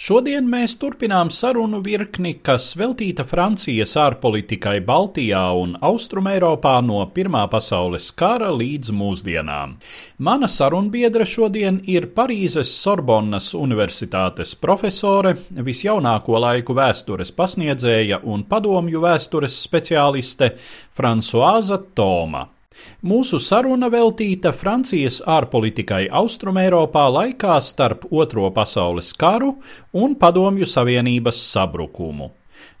Šodien mēs turpinām sarunu virkni, kas veltīta Francijas ārpolitikai Baltijā un Austrumēropā no Pirmā pasaules kara līdz mūsdienām. Mana sarunbiedra šodien ir Parīzes Sorbonnas Universitātes profesore, visjaunāko laiku vēstures pasniedzēja un padomju vēstures speciāliste Francoāza Toma. Mūsu saruna veltīta Francijas ārpolitikai Austrumēropā laikā starp Otro pasaules karu un Padomju Savienības sabrukumu.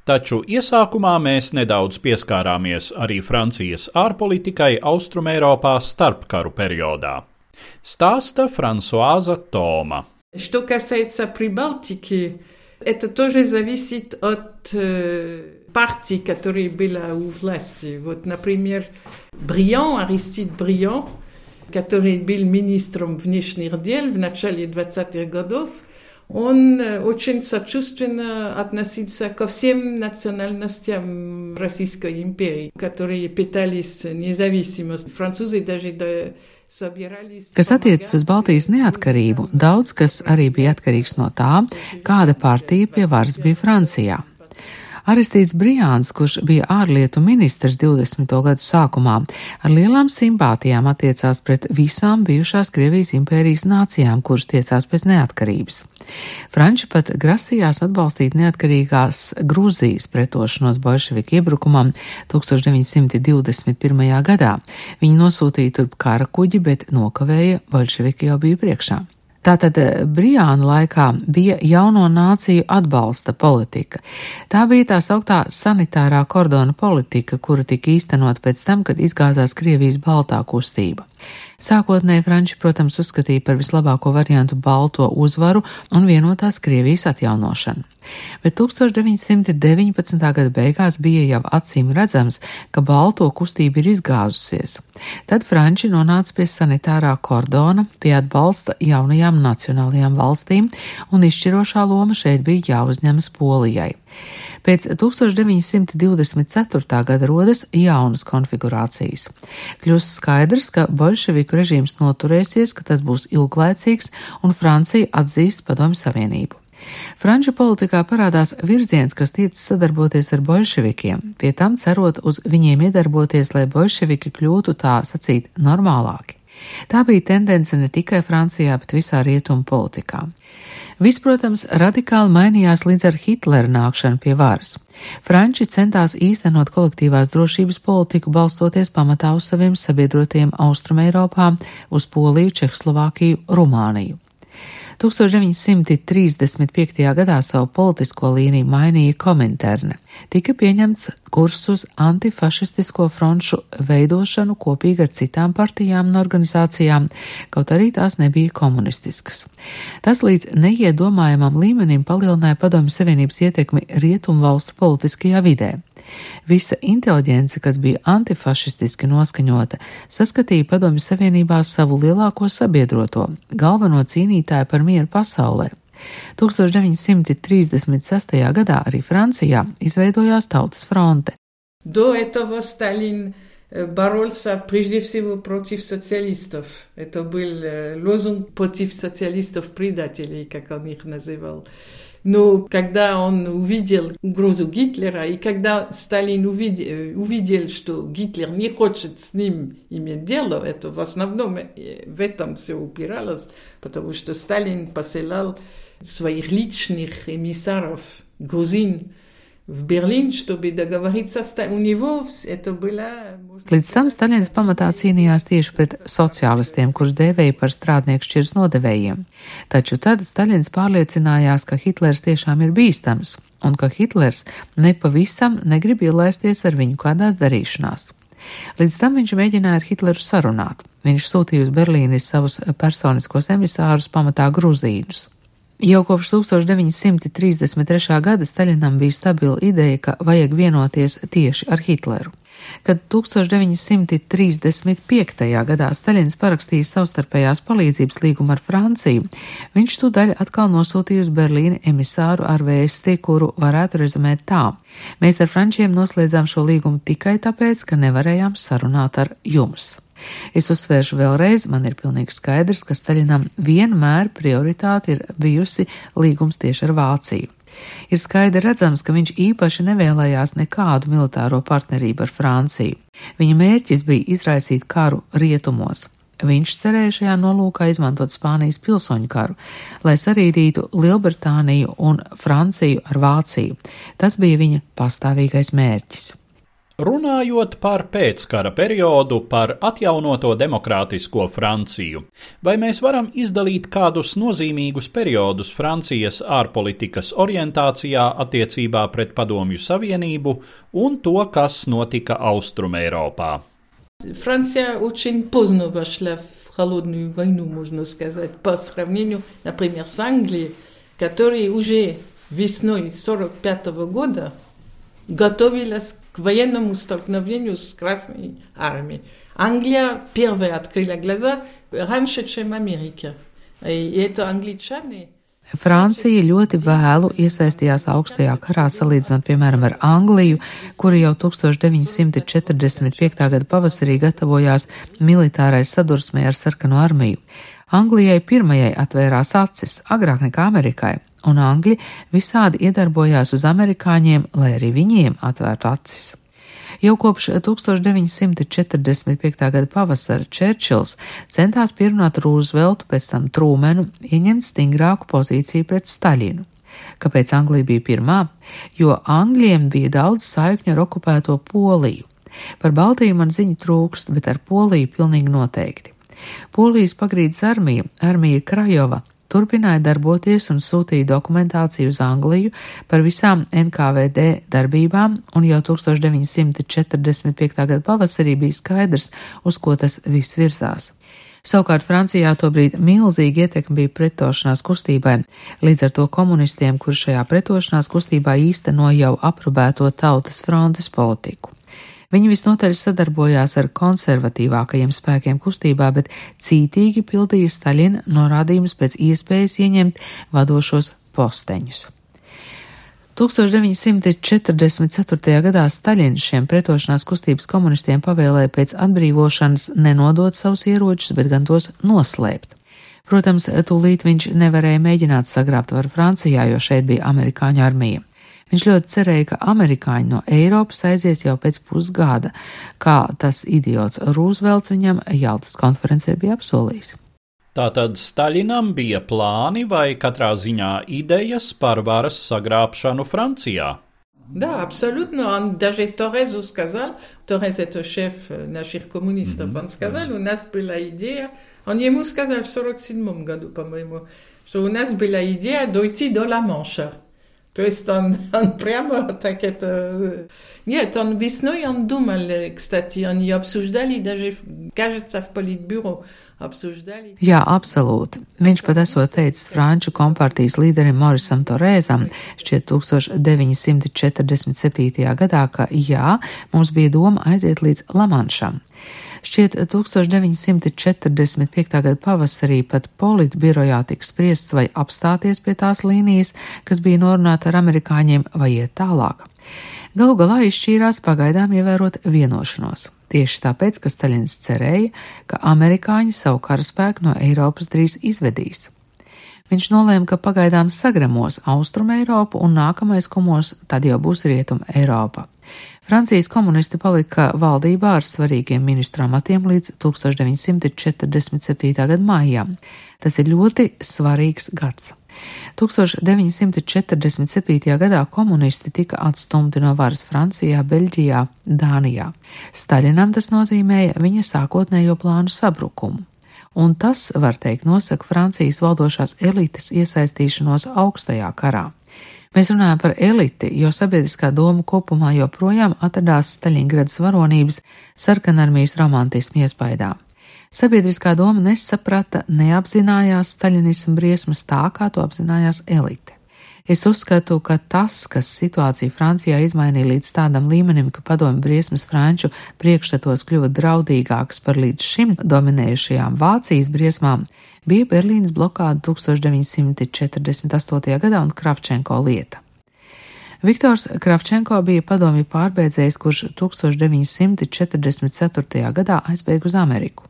Taču iesākumā mēs nedaudz pieskārāmies arī Francijas ārpolitikai Austrumēropā starpkaru periodā. Stāsta Françoise Тома. Что касается Прибалтики, это тоже зависит от э, партии, которая была у власти. Вот, например, Бриан, Аристид Бриан, который был министром внешних дел в начале 20-х годов, он очень сочувственно относился ко всем национальностям Российской империи, которые пытались независимость. Французы даже до Kas attiecas uz Baltijas neatkarību, daudz kas arī bija atkarīgs no tā, kāda partija pie varas bija Francijā. Aristīts Brijāns, kurš bija ārlietu ministrs 20. gadu sākumā, ar lielām simpātijām attiecās pret visām bijušās Krievijas impērijas nācijām, kuras tiecās pēc neatkarības. Franči pat grasījās atbalstīt neatkarīgās Grūzijas pretošanos bolševiku iebrukumam 1921. gadā. Viņi nosūtīja turp kara kuģi, bet nokavēja, bolševiki jau bija priekšā. Tātad Brijāna laikā bija jauno nāciju atbalsta politika. Tā bija tā sauktā sanitārā kordona politika, kura tika īstenot pēc tam, kad izgāzās Krievijas baltā kustība. Sākotnēji Franči, protams, uzskatīja par vislabāko variantu balto uzvaru un vienotās Krievijas atjaunošanu. Bet 1919. gada beigās bija jau acīm redzams, ka balto kustība ir izgāzusies. Tad Franči nonāca pie sanitārā kordona, pie atbalsta jaunajām nacionālajām valstīm, un izšķirošā loma šeit bija jāuzņemas Polijai. Pēc 1924. gada rodas jaunas konfigurācijas. Kļūst skaidrs, ka bolševiku režīms noturēsies, ka tas būs ilglaicīgs un Francija atzīst padomju savienību. Franču politikā parādās virziens, kas tiecas sadarboties ar bolševikiem, pie tam cerot uz viņiem iedarboties, lai bolševiki kļūtu tā sacīt normālāki. Tā bija tendence ne tikai Francijā, bet visā rietumu politikā. Viss, protams, radikāli mainījās līdz ar Hitlera nākšanu pie varas. Franči centās īstenot kolektīvās drošības politiku, balstoties pamatā uz saviem sabiedrotiem Austrum Eiropā, uz Poliju, Čehslovākiju, Rumāniju. 1935. gadā savu politisko līniju mainīja Kominterne. Tika pieņemts kurs uz antifašistisko fronšu veidošanu kopīgi ar citām partijām un organizācijām, kaut arī tās nebija komunistiskas. Tas līdz neiedomājamam līmenim palielināja Padomju Savienības ietekmi rietumu valstu politiskajā vidē. Visa inteliģence, kas bija antifašistiski noskaņota, saskatīja Padomju Savienībā savu lielāko sabiedroto, galveno cīnītāju par mieru pasaulē. 1936. gadā arī Francijā izveidojās Tautas fronte. До этого Сталин боролся прежде всего против социалистов. Это был лозунг против социалистов-предателей, как он их называл. Но когда он увидел угрозу Гитлера, и когда Сталин увидел, увидел, что Гитлер не хочет с ним иметь дело, это в основном в этом все упиралось, потому что Сталин посылал своих личных эмиссаров, грузин, в Берлин, чтобы договориться у него. Это было... Līdz tam Staļins pamatā cīnījās tieši pret sociālistiem, kurus dēvēja par strādnieku šķirs nodevējiem. Taču tad Staļins pārliecinājās, ka Hitlers tiešām ir bīstams un ka Hitlers nepavisam negrib ielaisties ar viņu kādās darīšanās. Līdz tam viņš mēģināja ar Hitleru sarunāt. Viņš sūtīja uz Berlīni savus personiskos emisārus pamatā gruzīnus. Jau kopš 1933. gada Staļinam bija stabila ideja, ka vajag vienoties tieši ar Hitleru. Kad 1935. gadā Staļins parakstīja savstarpējās palīdzības līgumu ar Franciju, viņš tūdaļ atkal nosūtīja uz Berlīni emisāru ar vēsti, kuru varētu rezumēt tā. Mēs ar frančiem noslēdzām šo līgumu tikai tāpēc, ka nevarējām sarunāt ar jums. Es uzsvēršu vēlreiz, man ir pilnīgi skaidrs, ka Staļinam vienmēr prioritāte ir bijusi līgums tieši ar Vāciju. Ir skaidri redzams, ka viņš īpaši nevēlējās nekādu militāro partnerību ar Franciju. Viņa mērķis bija izraisīt karu rietumos. Viņš cerēja šajā nolūkā izmantot Spānijas pilsoņu karu, lai sarīdītu Lielbritāniju un Franciju ar Vāciju. Tas bija viņa pastāvīgais mērķis. Runājot par pēckara periodu, par atjaunoto demokrātisko Franciju, vai mēs varam izdalīt kādus nozīmīgus periodus Francijas ārpolitikas orientācijā attiecībā pret Padomju Savienību un to, kas notika Austrumēropā? Франция очень поздно вошла в холодную войну, можно сказать, по сравнению, например, с Англией, которая уже весной 1945 года готовилась к военному столкновению с Красной армией. Англия первая открыла глаза раньше, чем Америка. И это англичане. Francija ļoti vēlu iesaistījās augstajā karā salīdzinot, piemēram, ar Angliju, kura jau 1945. gada pavasarī gatavojās militārai sadursmē ar sarkano armiju. Anglijai pirmajai atvērās acis, agrāk nekā Amerikai, un angļi visādi iedarbojās uz amerikāņiem, lai arī viņiem atvērtu acis. Jau kopš 1945. gada pavasara Čērčils centās pierunāt Rūzveltu, pēc tam Trūmenu, ieņemt stingrāku pozīciju pret Staļinu. Kāpēc Anglija bija pirmā? Jo Angļiem bija daudz saikņu ar okupēto Poliju. Par Baltiju man ziņu trūkst, bet ar Poliju pilnīgi noteikti. Polijas pagrīdes armija, armija Krajova, turpināja darboties un sūtīja dokumentāciju uz Angliju par visām NKVD darbībām, un jau 1945. gada pavasarī bija skaidrs, uz ko tas viss virzās. Savukārt Francijā tobrīd milzīga ietekme bija pretošanās kustībai, līdz ar to komunistiem, kur šajā pretošanās kustībā īsteno jau aprobēto tautas frontes politiku. Viņi visnotaļ sadarbojās ar konservatīvākajiem spēkiem kustībā, bet cītīgi pildīja Staļina norādījumus pēc iespējas ieņemt vadošos posteņus. 1944. gadā Staļins šiem pretošanās kustības komunistiem pavēlēja pēc atbrīvošanas nenodot savus ieročus, bet gan tos noslēpt. Protams, tūlīt viņš nevarēja mēģināt sagrābt varu Francijā, jo šeit bija amerikāņu armija. Viņš ļoti cerēja, ka amerikāņi no Eiropas aizies jau pēc pusgada, kā tas idiots Rūzvelts viņam Jaltas konferencē bija apsolījis. Tātad Staļinam bija plāni vai katrā ziņā idejas par varas sagrābšanu Francijā. Да, абсолютно. Он даже Торезу сказал, Торез это шеф наших коммунистов, mm-hmm. он сказал, у нас была идея, он ему сказал в 47 году, по-моему, что у нас была идея дойти до Ла-Манша. То есть он, он прямо так это... Нет, он весной он думал, кстати, они обсуждали даже, кажется, в политбюро apsūždaļi. Jā, absolūti. Viņš pat esot teicis Franču kompartijas līderim Morisam Torēzam šķiet 1947. gadā, ka jā, mums bija doma aiziet līdz Lamanšam. Šķiet, 1945. gada pavasarī pat politbirojā tika spriests vai apstāties pie tās līnijas, kas bija norunāta ar amerikāņiem, vai iet tālāk. Galu galā izšķīrās pagaidām ievērot vienošanos. Tieši tāpēc, ka Staļins cerēja, ka amerikāņi savu karaspēku no Eiropas drīz izvedīs. Viņš nolēma, ka pagaidām sagremos Austrum Eiropu un nākamais komos tad jau būs Rietum Eiropa. Francijas komunisti palika valdībā ar svarīgiem ministru amatiem līdz 1947. gada maijam. Tas ir ļoti svarīgs gads. 1947. gadā komunisti tika atstumti no varas Francijā, Beļģijā, Dānijā. Staļinam tas nozīmēja viņa sākotnējo plānu sabrukumu. Un tas, var teikt, nosaka Francijas valdošās elites iesaistīšanos augstajā karā. Mēs runājam par eliti, jo sabiedriskā doma kopumā joprojām atradās Staļingradas varonības sarkanarmijas romantismu iespaidā. Sabiedriskā doma nesaprata, neapzinājās staļinismu briesmas tā, kā to apzinājās elite. Es uzskatu, ka tas, kas situāciju Francijā izmainīja līdz tādam līmenim, ka padomju briesmas franču priekšstatos kļuva draudīgākas par līdz šim dominējušajām Vācijas briesmām, bija Berlīnas blokāda 1948. gadā un Kravčenko lieta. Viktors Kravčenko bija padomju pārbeidzējs, kurš 1944. gadā aizbēga uz Ameriku.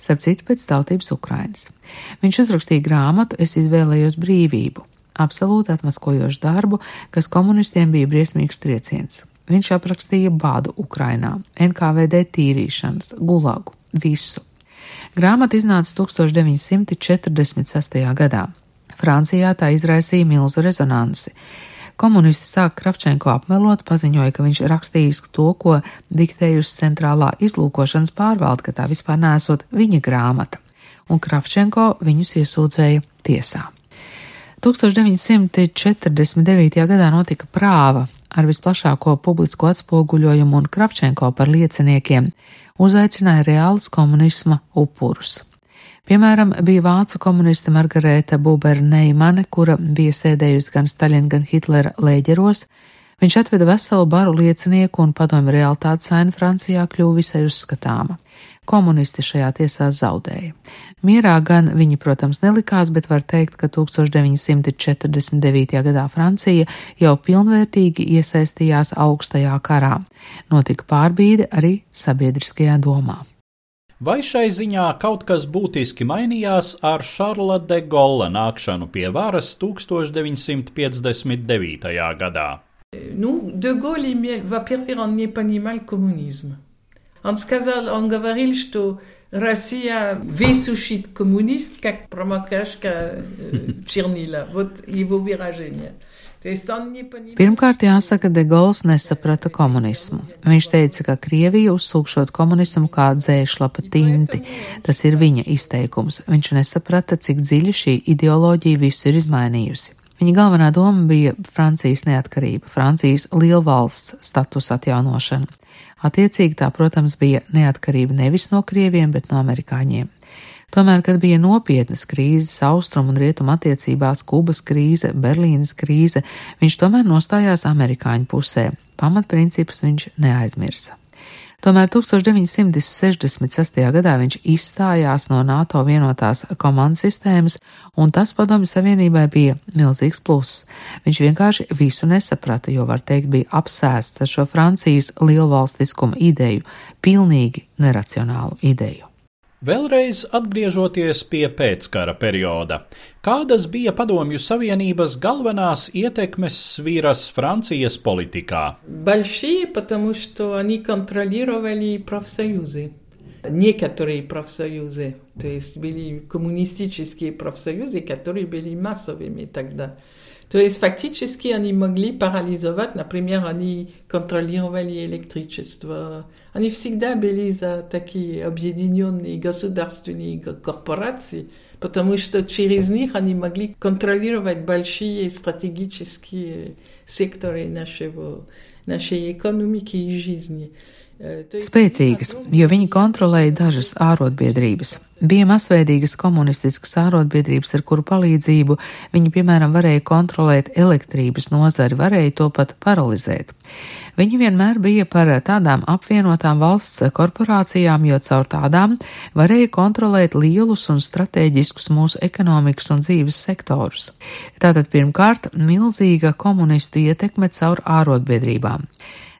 Starp citu, pēc tautības Ukrainas. Viņš uzrakstīja grāmatu Es izvēlējos brīvību absolūti atmaskojošu darbu, kas komunistiem bija briesmīgs trieciens. Viņš aprakstīja bādu Ukrainā, NKVD tīrīšanas, gulagu, visu. Grāmata iznāca 1946. gadā. Francijā tā izraisīja milzu rezonansi. Komunisti sāk Kravčenko apmelot, paziņoja, ka viņš rakstījis to, ko diktējusi centrālā izlūkošanas pārvalde, ka tā vispār nesot viņa grāmata, un Kravčenko viņus iesūdzēja tiesā. 1949. gadā notika prāva ar visplašāko publisko atspoguļojumu un Kravčenko par lieciniekiem uzaicināja reālus komunisma upurus. Piemēram, bija vācu komuniste Margarēta Buber-Neimane, kura bija sēdējusi gan Staļina, gan Hitlera lēģeros. Viņš atveda veselu baru liecinieku un padomju realitātes aina Francijā kļuva visai uzskatāma komunisti šajā tiesā zaudēja. Mierā gan viņi, protams, nelikās, bet var teikt, ka 1949. gadā Francija jau pilnvērtīgi iesaistījās augstajā karā. Notika pārbīde arī sabiedriskajā domā. Vai šai ziņā kaut kas būtiski mainījās ar Šarla de Golla nākšanu pie varas 1959. gadā? Nu, de Gaulle va pervers en Iepanimal komunismu. Он сказал, он говорил, что Россия высушит коммунист, как промокашка чернила. Вот его выражение. Pirmkārt, jāsaka, De Gauls nesaprata komunismu. Viņš teica, ka Krievija uzsūkšot komunismu kā dzēšlapa tinti. Tas ir viņa izteikums. Viņš nesaprata, cik dziļi šī ideoloģija visu ir izmainījusi. Viņa galvenā doma bija Francijas neatkarība, Francijas lielvalsts status atjaunošana. Attiecīgi tā, protams, bija neatkarība nevis no krieviem, bet no amerikāņiem. Tomēr, kad bija nopietnas krīzes, austrumu un rietumu attiecībās, Kubas krīze, Berlīnas krīze, viņš tomēr nostājās amerikāņu pusē. Pamatprincipus viņš neaizmirsa. Tomēr 1966. gadā viņš izstājās no NATO vienotās komandas sistēmas, un tas padomju savienībai bija milzīgs pluss. Viņš vienkārši visu nesaprata, jo, var teikt, bija apsēsts ar šo Francijas lielvalstiskuma ideju, pilnīgi neracionālu ideju. Vēlreiz atgriežoties pie pēckara perioda, kādas bija Padomju Savienības galvenās ietekmes sviras Francijas politikā? Большие, потому что они контролировали профсоюзы. Некоторые профсоюзы, то есть были коммунистические профсоюзы, которые были массовыми тогда. То есть фактически они могли парализовать, например, они контролировали электричество. Они всегда были за такие объединенные государственные корпорации, потому что через них они могли контролировать большие стратегические секторы нашего, нашей экономики и жизни. Spēcīgas, jo viņi kontrolēja dažas ārotbiedrības. Bija masveidīgas komunistiskas ārotbiedrības, ar kuru palīdzību viņi, piemēram, varēja kontrolēt elektrības nozari, varēja to pat paralizēt. Viņi vienmēr bija par tādām apvienotām valsts korporācijām, jo caur tādām varēja kontrolēt lielus un strateģiskus mūsu ekonomikas un dzīves sektorus. Tātad pirmkārt milzīga komunistu ietekme caur ārotbiedrībām.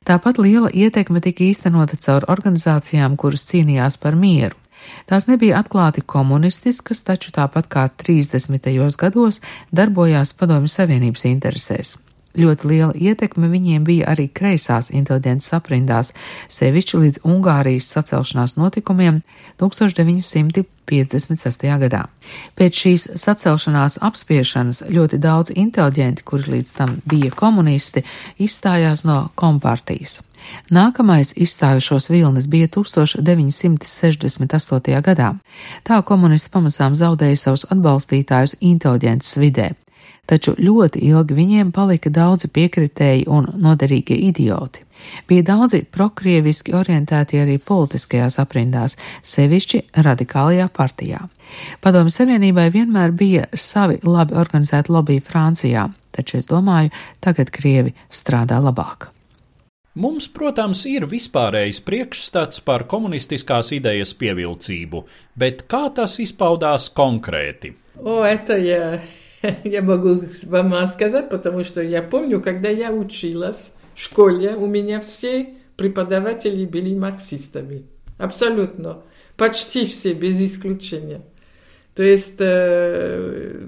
Tāpat liela ietekme tika īstenota caur organizācijām, kuras cīnījās par mieru. Tās nebija atklāti komunistiskas, taču tāpat kā 30. gados darbojās Padomju Savienības interesēs. Ļoti liela ietekme viņiem bija arī kreisās inteliģences aprindās, sevišķi līdz Ungārijas sacelšanās notikumiem 1956. gadā. Pēc šīs sacelšanās apspiešanas ļoti daudz inteliģenti, kuri līdz tam bija komunisti, izstājās no kompartijas. Nākamais izstājušos vilnis bija 1968. gadā. Tā komunisti pamazām zaudēja savus atbalstītājus inteliģences vidē taču ļoti ilgi viņiem palika daudzi piekritēji un noderīgie idioti. Bija daudzi prokrieviski orientēti arī politiskajās aprindās, sevišķi radikālajā partijā. Padomju Savienībai vienmēr bija savi labi organizēti lobby Francijā, taču es domāju, tagad Krievi strādā labāk. Mums, protams, ir vispārējs priekšstats par komunistiskās idejas pievilcību, bet kā tas izpaudās konkrēti? O, oh, etajā! Yeah. Я могу вам сказать, потому что я помню, когда я училась в школе, у меня все преподаватели были марксистами. Абсолютно. Почти все, без исключения. То есть э,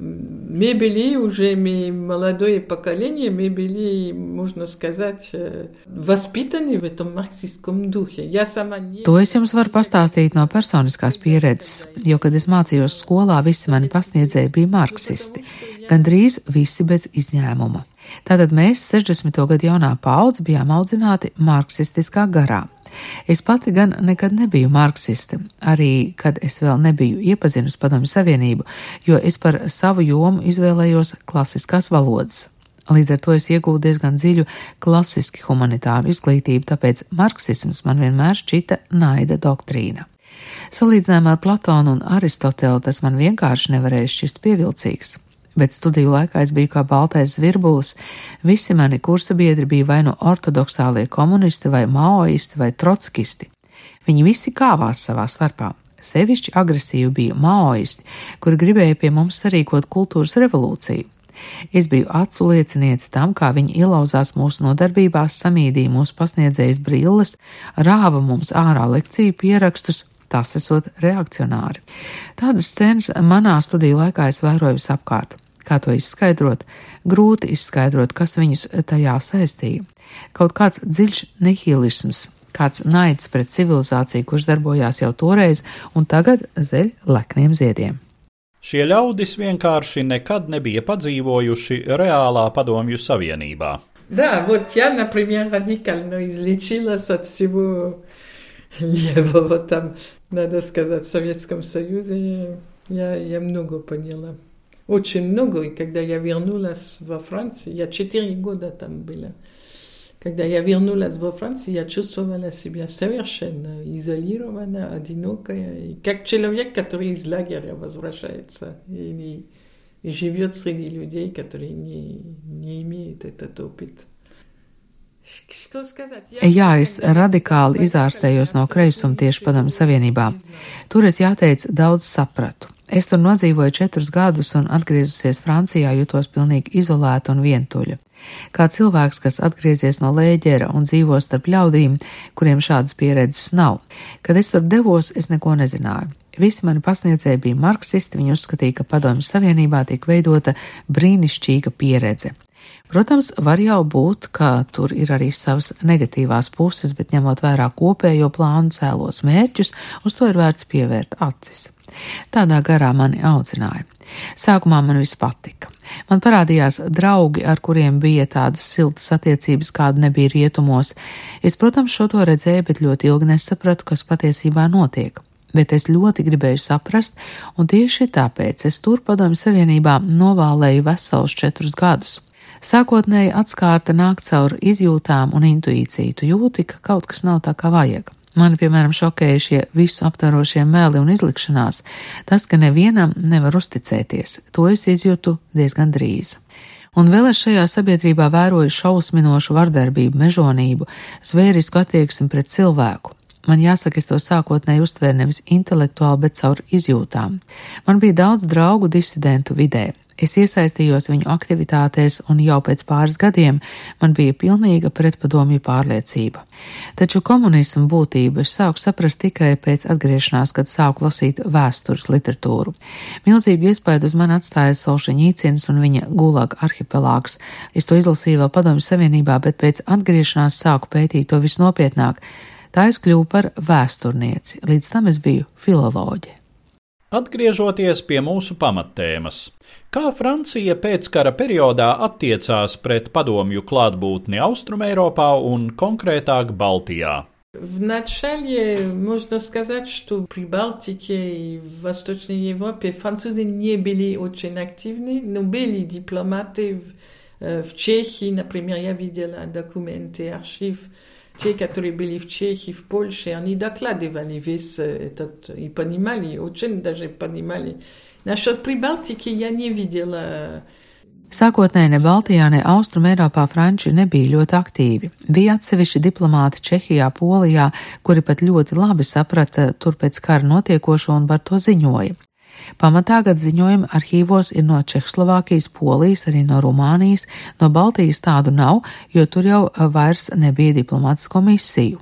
мы были уже, мы молодое поколение, мы были, можно сказать, э, воспитаны в этом марксистском духе. Я сама не... To es jums varu pastāstīt no personiskās pieredzes, jo, kad es mācījos skolā, visi mani pasniedzēji bija marksisti. Gandrīz visi bez izņēmuma. Tātad mēs, 60. gadu jaunā paudze, bijām audzināti marksistiskā garā. Es pati gan nekad nebiju marksiste, arī kad es vēl nebiju iepazinusi padomju savienību, jo es par savu jomu izvēlējos klasiskās valodas. Līdz ar to es iegūstu diezgan dziļu klasiski humanitāru izglītību, tāpēc marksisms man vienmēr šķita naida doktrīna. Salīdzinājumā ar Platonu un Aristotelu tas man vienkārši nevarēja šķist pievilcīgs bet studiju laikā es biju kā baltais zvirbulis. Visi mani kursa biedri bija vai nu ortodoksālie komunisti, vai maoisti, vai trotskisti. Viņi visi kāvās savā starpā. Sevišķi agresīvi bija maoisti, kuri gribēja pie mums sarīkot kultūras revolūciju. Es biju acu liecinieks tam, kā viņi ielauzās mūsu nodarbībās, samīdīja mūsu pasniedzējas brilles, rāva mums ārā lekciju pierakstus, tas esot reakcionāri. Tādas scenas manā studiju laikā es vēroju visapkārt. Kā to izskaidrot? Grūti izskaidrot, kas viņus tajā saistīja. Kaut kāds dziļš nihilisms, kāds naids pret civilizāciju, kurš darbojās jau toreiz un tagad zeļ lekniem ziediem. Šie ļaudis vienkārši nekad nebija padzīvojuši reālā padomju savienībā. Да, вот я, например, радикально излечилась от всего левого там, надо сказать, в Советском Союзе. Я, я много поняла. Очень много. И когда я вернулась во Францию, я четыре года там была. Когда я вернулась во Францию, я чувствовала себя совершенно изолированно, одинокая, и как человек, который из лагеря возвращается и, и живет среди людей, которые не, не имеют этот опыт. Jā, es radikāli izārstējos no kreisuma tieši padomu savienībā. Tur es jāteic daudz sapratu. Es tur nodzīvoju četrus gadus un atgriezusies Francijā jutos pilnīgi izolēta un vientuļa. Kā cilvēks, kas atgriezies no lēģera un dzīvo starp ļaudīm, kuriem šādas pieredzes nav. Kad es tur devos, es neko nezināju. Visi mani pasniedzēji bija marksisti, viņi uzskatīja, ka padomjas Savienībā tiek veidota brīnišķīga pieredze. Protams, var jau būt, ka tur ir arī savas negatīvās puses, bet ņemot vērā kopējo plānu cēlos mērķus, uz to ir vērts pievērt acis. Tādā garā mani audzināja. Sākumā man viss patika. Man parādījās draugi, ar kuriem bija tādas siltas attiecības, kāda nebija rietumos. Es, protams, šo to redzēju, bet ļoti ilgi nesapratu, kas patiesībā notiek. Bet es ļoti gribēju saprast, un tieši tāpēc es tur padomju savienībā novālēju veselus četrus gadus. Sākotnēji atskārta nāk caur izjūtām un intuīciju, tu jūti, ka kaut kas nav tā kā vajag. Mani, piemēram, šokēja šie visu aptverošie meli un izlikšanās, tas, ka nevienam nevar uzticēties, to es izjūtu diezgan drīz. Un vēl es šajā sabiedrībā vēroju šausminošu vardarbību, mežonību, zvērisku attieksmi pret cilvēku. Man jāsaka, es to sākotnēji uztvēru nevis intelektuāli, bet caur izjūtām. Man bija daudz draugu disidentu vidē. Es iesaistījos viņu aktivitātēs, un jau pēc pāris gadiem man bija pilnīga pretpadomju pārliecība. Taču komunismu būtību es sāku saprast tikai pēc atgriešanās, kad sāku lasīt vēstures literatūru. Milzīgu iespēju uz mani atstāja Solšeņīcins un viņa gulaga arhipelāgs. Es to izlasīju vēl padomju savienībā, bet pēc atgriešanās sāku pētīt to visnopietnāk. Tā es kļuvu par vēsturnieci, līdz tam es biju filoloģe. Atgriežoties pie mūsu pamattēmas, kā Francija pēckara periodā attiecās pret padomju klātbūtni Austrumēropā un konkrētāk Baltijā? Вначале можно сказать, что при Балтике и в Восточной Европе французы не были очень активны, но были дипломаты в, в Чехии, например, я видела документы, архив те, которые были в Чехии, в Польше, они докладывали весь этот, и понимали, очень даже понимали. Насчет Прибалтики я не видела Sākotnēji ne Baltijā, ne Austrum Eiropā franči nebija ļoti aktīvi. Bija atsevišķi diplomāti Čehijā, Polijā, kuri pat ļoti labi saprata turpēc kara notiekošo un par to ziņoja. Pamatā gad ziņojumi arhīvos ir no Čehslovākijas, Polijas, arī no Rumānijas, no Baltijas tādu nav, jo tur jau vairs nebija diplomātisko misiju.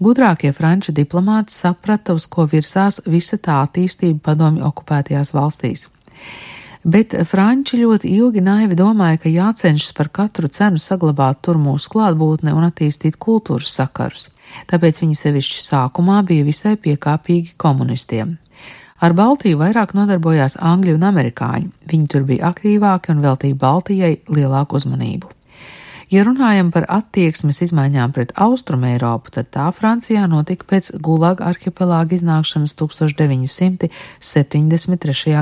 Gudrākie franču diplomāti saprata, uz ko virsās visa tā attīstība padomju okupētajās valstīs. Bet franči ļoti ilgi naivi domāja, ka jācenšas par katru cenu saglabāt tur mūsu klātbūtne un attīstīt kultūras sakarus. Tāpēc viņi sevišķi sākumā bija visai piekāpīgi komunistiem. Ar Baltiju vairāk nodarbojās angļi un amerikāņi, viņi tur bija aktīvāki un veltīja Baltijai lielāku uzmanību. Ja runājam par attieksmes izmaiņām pret Austrumu Eiropu, tad tā Francijā notika pēc Gulaga arhipelāga iznākšanas 1973.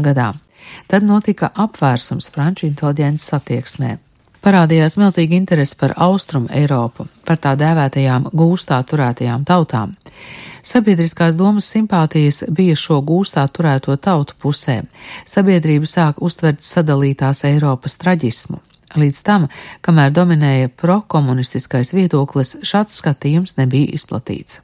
gadā. Tad notika apvērsums franču inteliģences attieksmē. Parādījās milzīga interese par Austrumu Eiropu, par tā dēvētajām gūstā turētajām tautām. Sabiedriskās domas simpātijas bija šo gūstā turēto tautu pusē. Sabiedrība sāk uztvert sadalītās Eiropas traģismu. Līdz tam, kamēr dominēja prokomunistiskais viedoklis, šāds skatījums nebija izplatīts.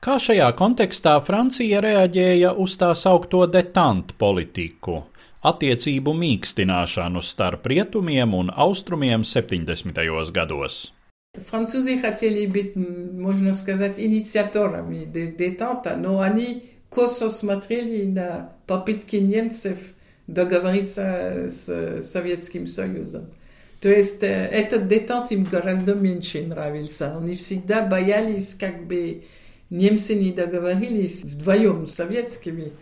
Kā šajā kontekstā Francija reaģēja uz tā saukto detantu politiku, attiecību mīkstināšanu starp rietumiem un austrumiem 70. gados? Французы хотели быть, можно сказать, инициаторами детанта, но они косо на попытки немцев договориться с Советским Союзом. То есть этот детант им гораздо меньше нравился. Они всегда боялись, как бы немцы не договорились вдвоем с советскими.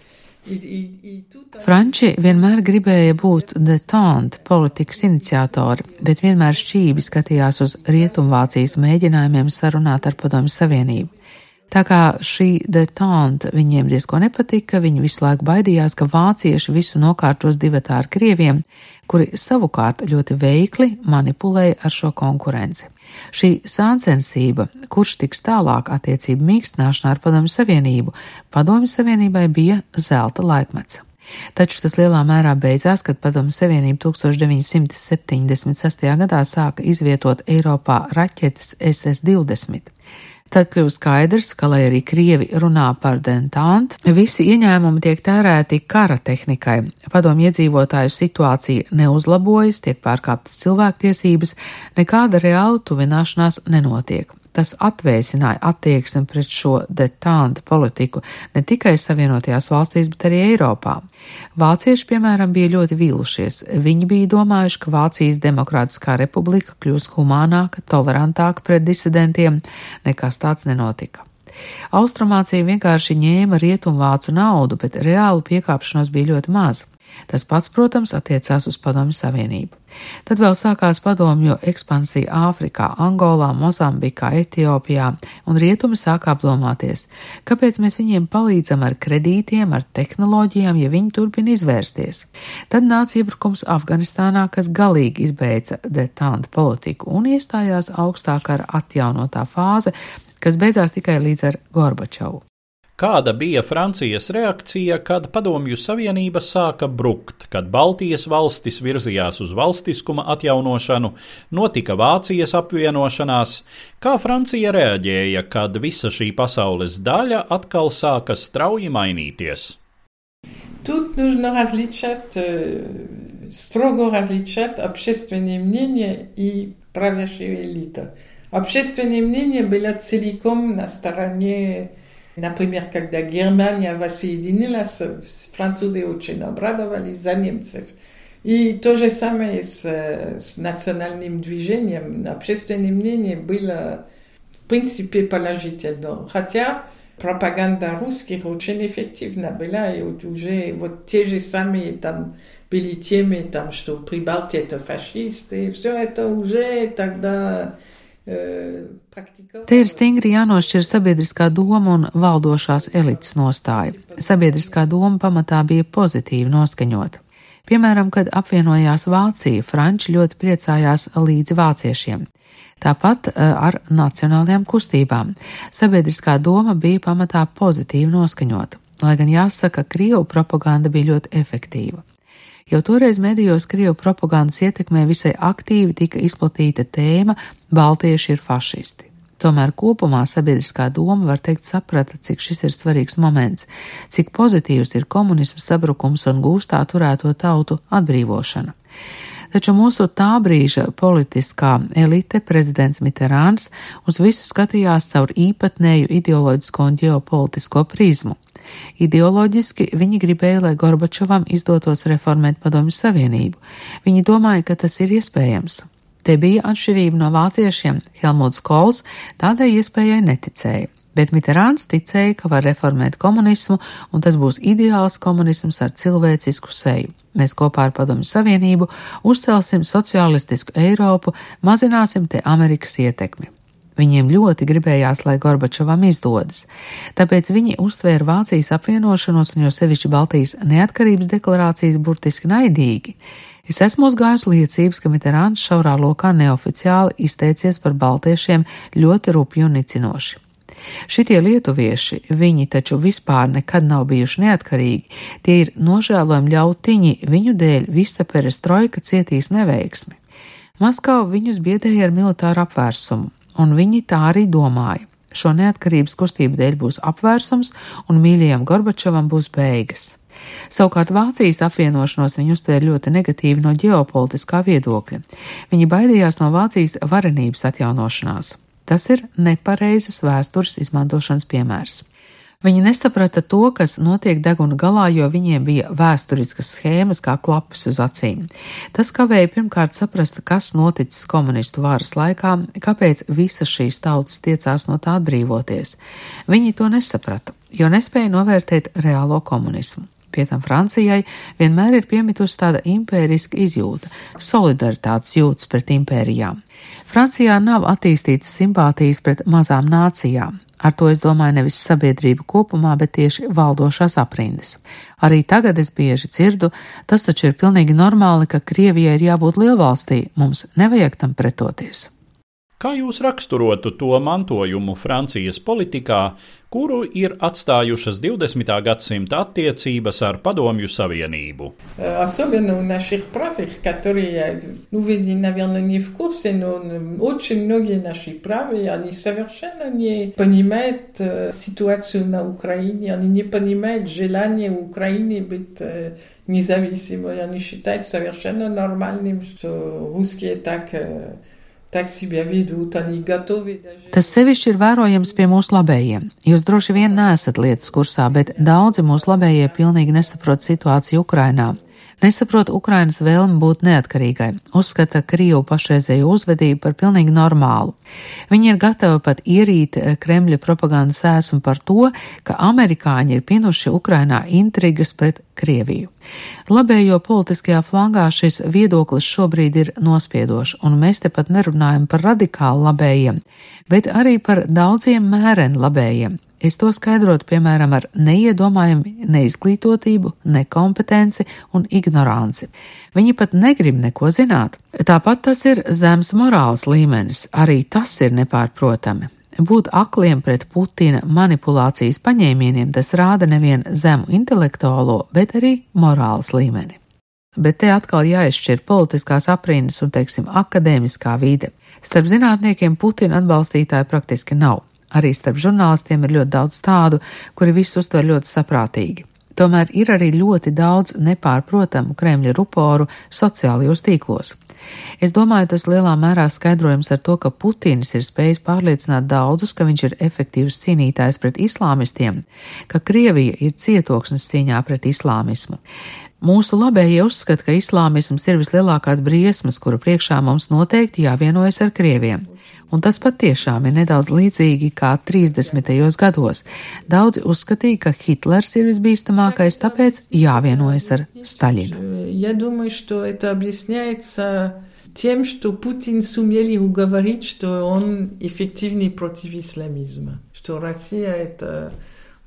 Franči vienmēr gribēja būt detente politikas iniciatori, bet vienmēr šķīvi skatījās uz Rietumvācijas mēģinājumiem sarunāt ar Padomju Savienību. Tā kā šī detente viņiem diezko nepatika, viņi visu laiku baidījās, ka vācieši visu nokārtos divatā ar krieviem, kuri savukārt ļoti veikli manipulēja ar šo konkurenci. Šī sāncensība, kurš tiks tālāk attiecību mīkstināšanā ar Padomju Savienību, Padomju Savienībai bija zelta laikmets. Taču tas lielā mērā beidzās, kad Padomju Savienība 1976. gadā sāka izvietot Eiropā raķetes SS-20. Tad kļūst skaidrs, ka, lai arī Krievi runā par dentāntu, visi ieņēmumi tiek tērēti kara tehnikai. Padomju iedzīvotāju situācija neuzlabojas, tiek pārkāptas cilvēktiesības, nekāda reāla tuvināšanās nenotiek. Tas atvēsināja attieksmi pret šo detāntu politiku ne tikai Savienotajās valstīs, bet arī Eiropā. Vācieši, piemēram, bija ļoti vīlušies. Viņi bija domājuši, ka Vācijas Demokrātiskā republika kļūs humānāka, tolerantāka pret disidentiem, nekas tāds nenotika. Austrumācija vienkārši ņēma rietumvācu naudu, bet reālu piekāpšanos bija ļoti maz. Tas pats, protams, attiecās uz Padomju Savienību. Tad vēl sākās padomju ekspansija Āfrikā, Angolā, Mozambikā, Etiopijā, un rietumi sāk apdomāties, kāpēc mēs viņiem palīdzam ar kredītiem, ar tehnoloģijām, ja viņi turpina izvērsties. Tad nāca iebrukums Afganistānā, kas galīgi izbeidza detanta politiku un iestājās augstāk ar atjaunotā fāze, kas beidzās tikai līdz ar Gorbačovu. Kāda bija Francijas reakcija, kad Padomju Savienība sāka brukt, kad Baltijas valstis virzījās uz valstiskuma atjaunošanu, notika Vācijas apvienošanās? Kā Francija reaģēja, kad visa šī pasaules daļa atkal sāka strauji mainīties? Тут нужно различать строго различать общественное мнение и правящую элиту. Общественное мнение было целиком на стороне, например, когда Германия воссоединилась, французы очень обрадовались за немцев. И то же самое с, с национальным движением. Общественное мнение было в принципе положительно. Хотя пропаганда русских очень эффективна была, и уже вот те же самые там были темы, там, что Прибалтия это фашисты, все это уже тогда Te ir stingri jānošķir sabiedriskā doma un valdošās elites nostāja. Sabiedriskā doma pamatā bija pozitīvi noskaņota. Piemēram, kad apvienojās Vācija, Franči ļoti priecājās līdzi vāciešiem. Tāpat eh, ar nacionālajām kustībām. Sabiedriskā doma bija pamatā pozitīvi noskaņota, lai gan jāsaka, Krievu propaganda bija ļoti efektīva. Jau toreiz medijos Krievu propagandas ietekmē visai aktīvi tika izplatīta tēma Baltieši ir fašisti. Tomēr kopumā sabiedriskā doma var teikt saprata, cik šis ir svarīgs moments, cik pozitīvs ir komunismu sabrukums un gūstā turēto tautu atbrīvošana. Taču mūsu tā brīža politiskā elite, prezidents Mitterāns, uz visu skatījās caur īpatnēju ideoloģisko un ģeopolitisko prizmu. Ideoloģiski viņi gribēja, lai Gorbačovam izdotos reformēt Padomju Savienību. Viņi domāja, ka tas ir iespējams. Te bija atšķirība no vāciešiem. Helmuts Kols tādai iespējai neticēja. Bet Mitterāns ticēja, ka var reformēt komunismu, un tas būs ideāls komunisms ar cilvēcisku seju. Mēs kopā ar Padomju Savienību uzcelsim sociālistisku Eiropu, mazināsim te Amerikas ietekmi. Viņiem ļoti gribējās, lai Gorbačovam izdodas, tāpēc viņi uztvēra Vācijas apvienošanos un jo sevišķi Baltijas neatkarības deklarācijas burtiski naidīgi. Es esmu uzgājusi liecības, ka Mitterāns šaurā lokā neoficiāli izteicies par baltiešiem ļoti rupju un nicinoši. Šitie lietuvieši, viņi taču vispār nekad nav bijuši neatkarīgi, tie ir nožēlojami ļautiņi, viņu dēļ visa perestroika cietīs neveiksmi. Maskava viņus biedēja ar militāru apvērsumu, un viņi tā arī domāja. Šo neatkarības kustību dēļ būs apvērsums, un mīļajam Gorbačovam būs beigas. Savukārt Vācijas apvienošanos viņi uztvēra ļoti negatīvi no ģeopolitiskā viedokļa. Viņi baidījās no Vācijas varenības atjaunošanās. Tas ir nepareizas vēstures izmantošanas piemērs. Viņi nesaprata to, kas notiek deguna galā, jo viņiem bija vēsturiskas schēmas kā klapes uz acīm. Tas kavēja pirmkārt saprast, kas noticis komunistu varas laikā, kāpēc visas šīs tautas tiecās no tā atbrīvoties. Viņi to nesaprata, jo nespēja novērtēt reālo komunismu. Pie tam Francijai vienmēr ir piemitusi tāda impēriska izjūta, solidaritātes jūtas pret impērijām. Francijā nav attīstītas simpātijas pret mazām nācijām. Ar to es domāju nevis sabiedrību kopumā, bet tieši valdošās aprindas. Arī tagad es bieži dzirdu, tas taču ir pilnīgi normāli, ka Krievijai ir jābūt lielvalstī, mums nevajag tam pretoties. Kā jūs raksturotu to mantojumu Francijas politikā, kuru ir atstājušas 20. gadsimta attiecības ar Padomju Savienību? Особенно у наших правых, которые, ну, вы, наверное, не в курсе, но очень многие наши правые, они совершенно не понимают ситуацию на Украине, они не понимают желание Украины быть независимой, они считают совершенно нормальным, что русские так Tas sevišķi ir vērojams pie mūsu labējiem. Jūs droši vien neesat lietas kursā, bet daudzi mūsu labējie pilnīgi nesaprot situāciju Ukrainā nesaprot Ukrainas vēlmi būt neatkarīgai, uzskata Krievu pašreizēju uzvedību par pilnīgi normālu. Viņi ir gatavi pat ierīt eh, Kremļa propagandas ēsmu par to, ka amerikāņi ir pinuši Ukrainā intrigas pret Krieviju. Labējo politiskajā flangā šis viedoklis šobrīd ir nospiedošs, un mēs te pat nerunājam par radikāli labējiem, bet arī par daudziem mēreni labējiem, Es to skaidrotu, piemēram, ar neiedomājumu neizglītotību, nekompetenci un ignoranci. Viņi pat negrib neko zināt. Tāpat tas ir zems morāls līmenis, arī tas ir nepārprotami. Būt akliem pret Putina manipulācijas paņēmieniem tas rāda nevien zemu intelektuālo, bet arī morāls līmeni. Bet te atkal jāizšķir politiskās aprindas un, teiksim, akadēmiskā vide. Starp zinātniekiem Putina atbalstītāji praktiski nav. Arī starp žurnālistiem ir ļoti daudz tādu, kuri visu uztver ļoti saprātīgi. Tomēr ir arī ļoti daudz nepārprotamu Kremļa ruporu sociālajos tīklos. Es domāju, tas lielā mērā skaidrojams ar to, ka Putins ir spējis pārliecināt daudzus, ka viņš ir efektīvs cīnītājs pret islāmistiem, ka Krievija ir cietoksnis cīņā pret islāmismu. Mūsu labējie uzskata, ka islāmisms ir vislielākās briesmas, kuru priekšā mums noteikti jāvienojas ar krieviem. Un tas patiešām ir nedaudz līdzīgi kā 30. gados. Daudzi uzskatīja, ka Hitlers ir visbīstamākais, tāpēc jāvienojas ar Staļinu. Я думаю, что это объясняется тем, что Путин сумели уговорить, что он эффективный против исламизма, что Россия это,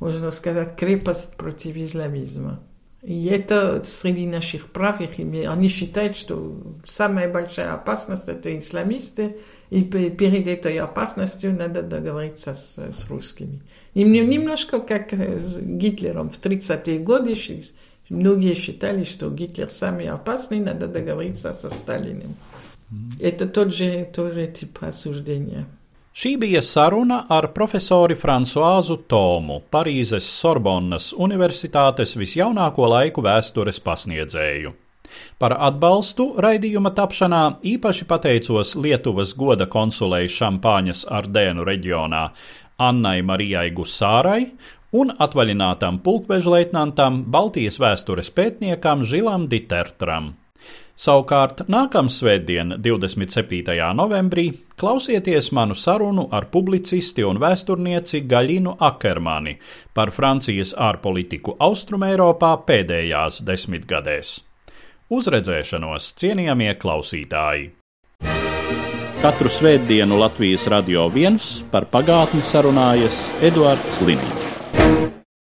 можно сказать, крепость против исламизма. И это среди наших правых, они считают, что самая большая опасность это исламисты, и перед этой опасностью надо договориться с, с русскими. И немножко как с Гитлером в 30-е годы многие считали, что Гитлер самый опасный, надо договориться со Сталиным. Это тот же, тот же тип осуждения. Šī bija saruna ar profesori Fransuāzu Tomu, Parīzes Sorbonnas Universitātes visjaunāko laiku vēstures pasniedzēju. Par atbalstu raidījuma tapšanā īpaši pateicos Lietuvas goda konsulei Šampāņas Ardēnu reģionā Annai Marijai Gusārai un atvaļinātam pulkvežleitnantam Baltijas vēstures pētniekam Žilam Ditertram. Savukārt nākamā svētdiena, 27. novembrī, klausieties manu sarunu ar publicisti un vēsturnieci Gaļinu Akermani par Francijas ārpolitiku Austrumēropā pēdējās desmitgadēs. Uzredzēšanos, cienījamie klausītāji! Katru svētdienu Latvijas radio viens par pagātni sarunājas Eduards Liniņš.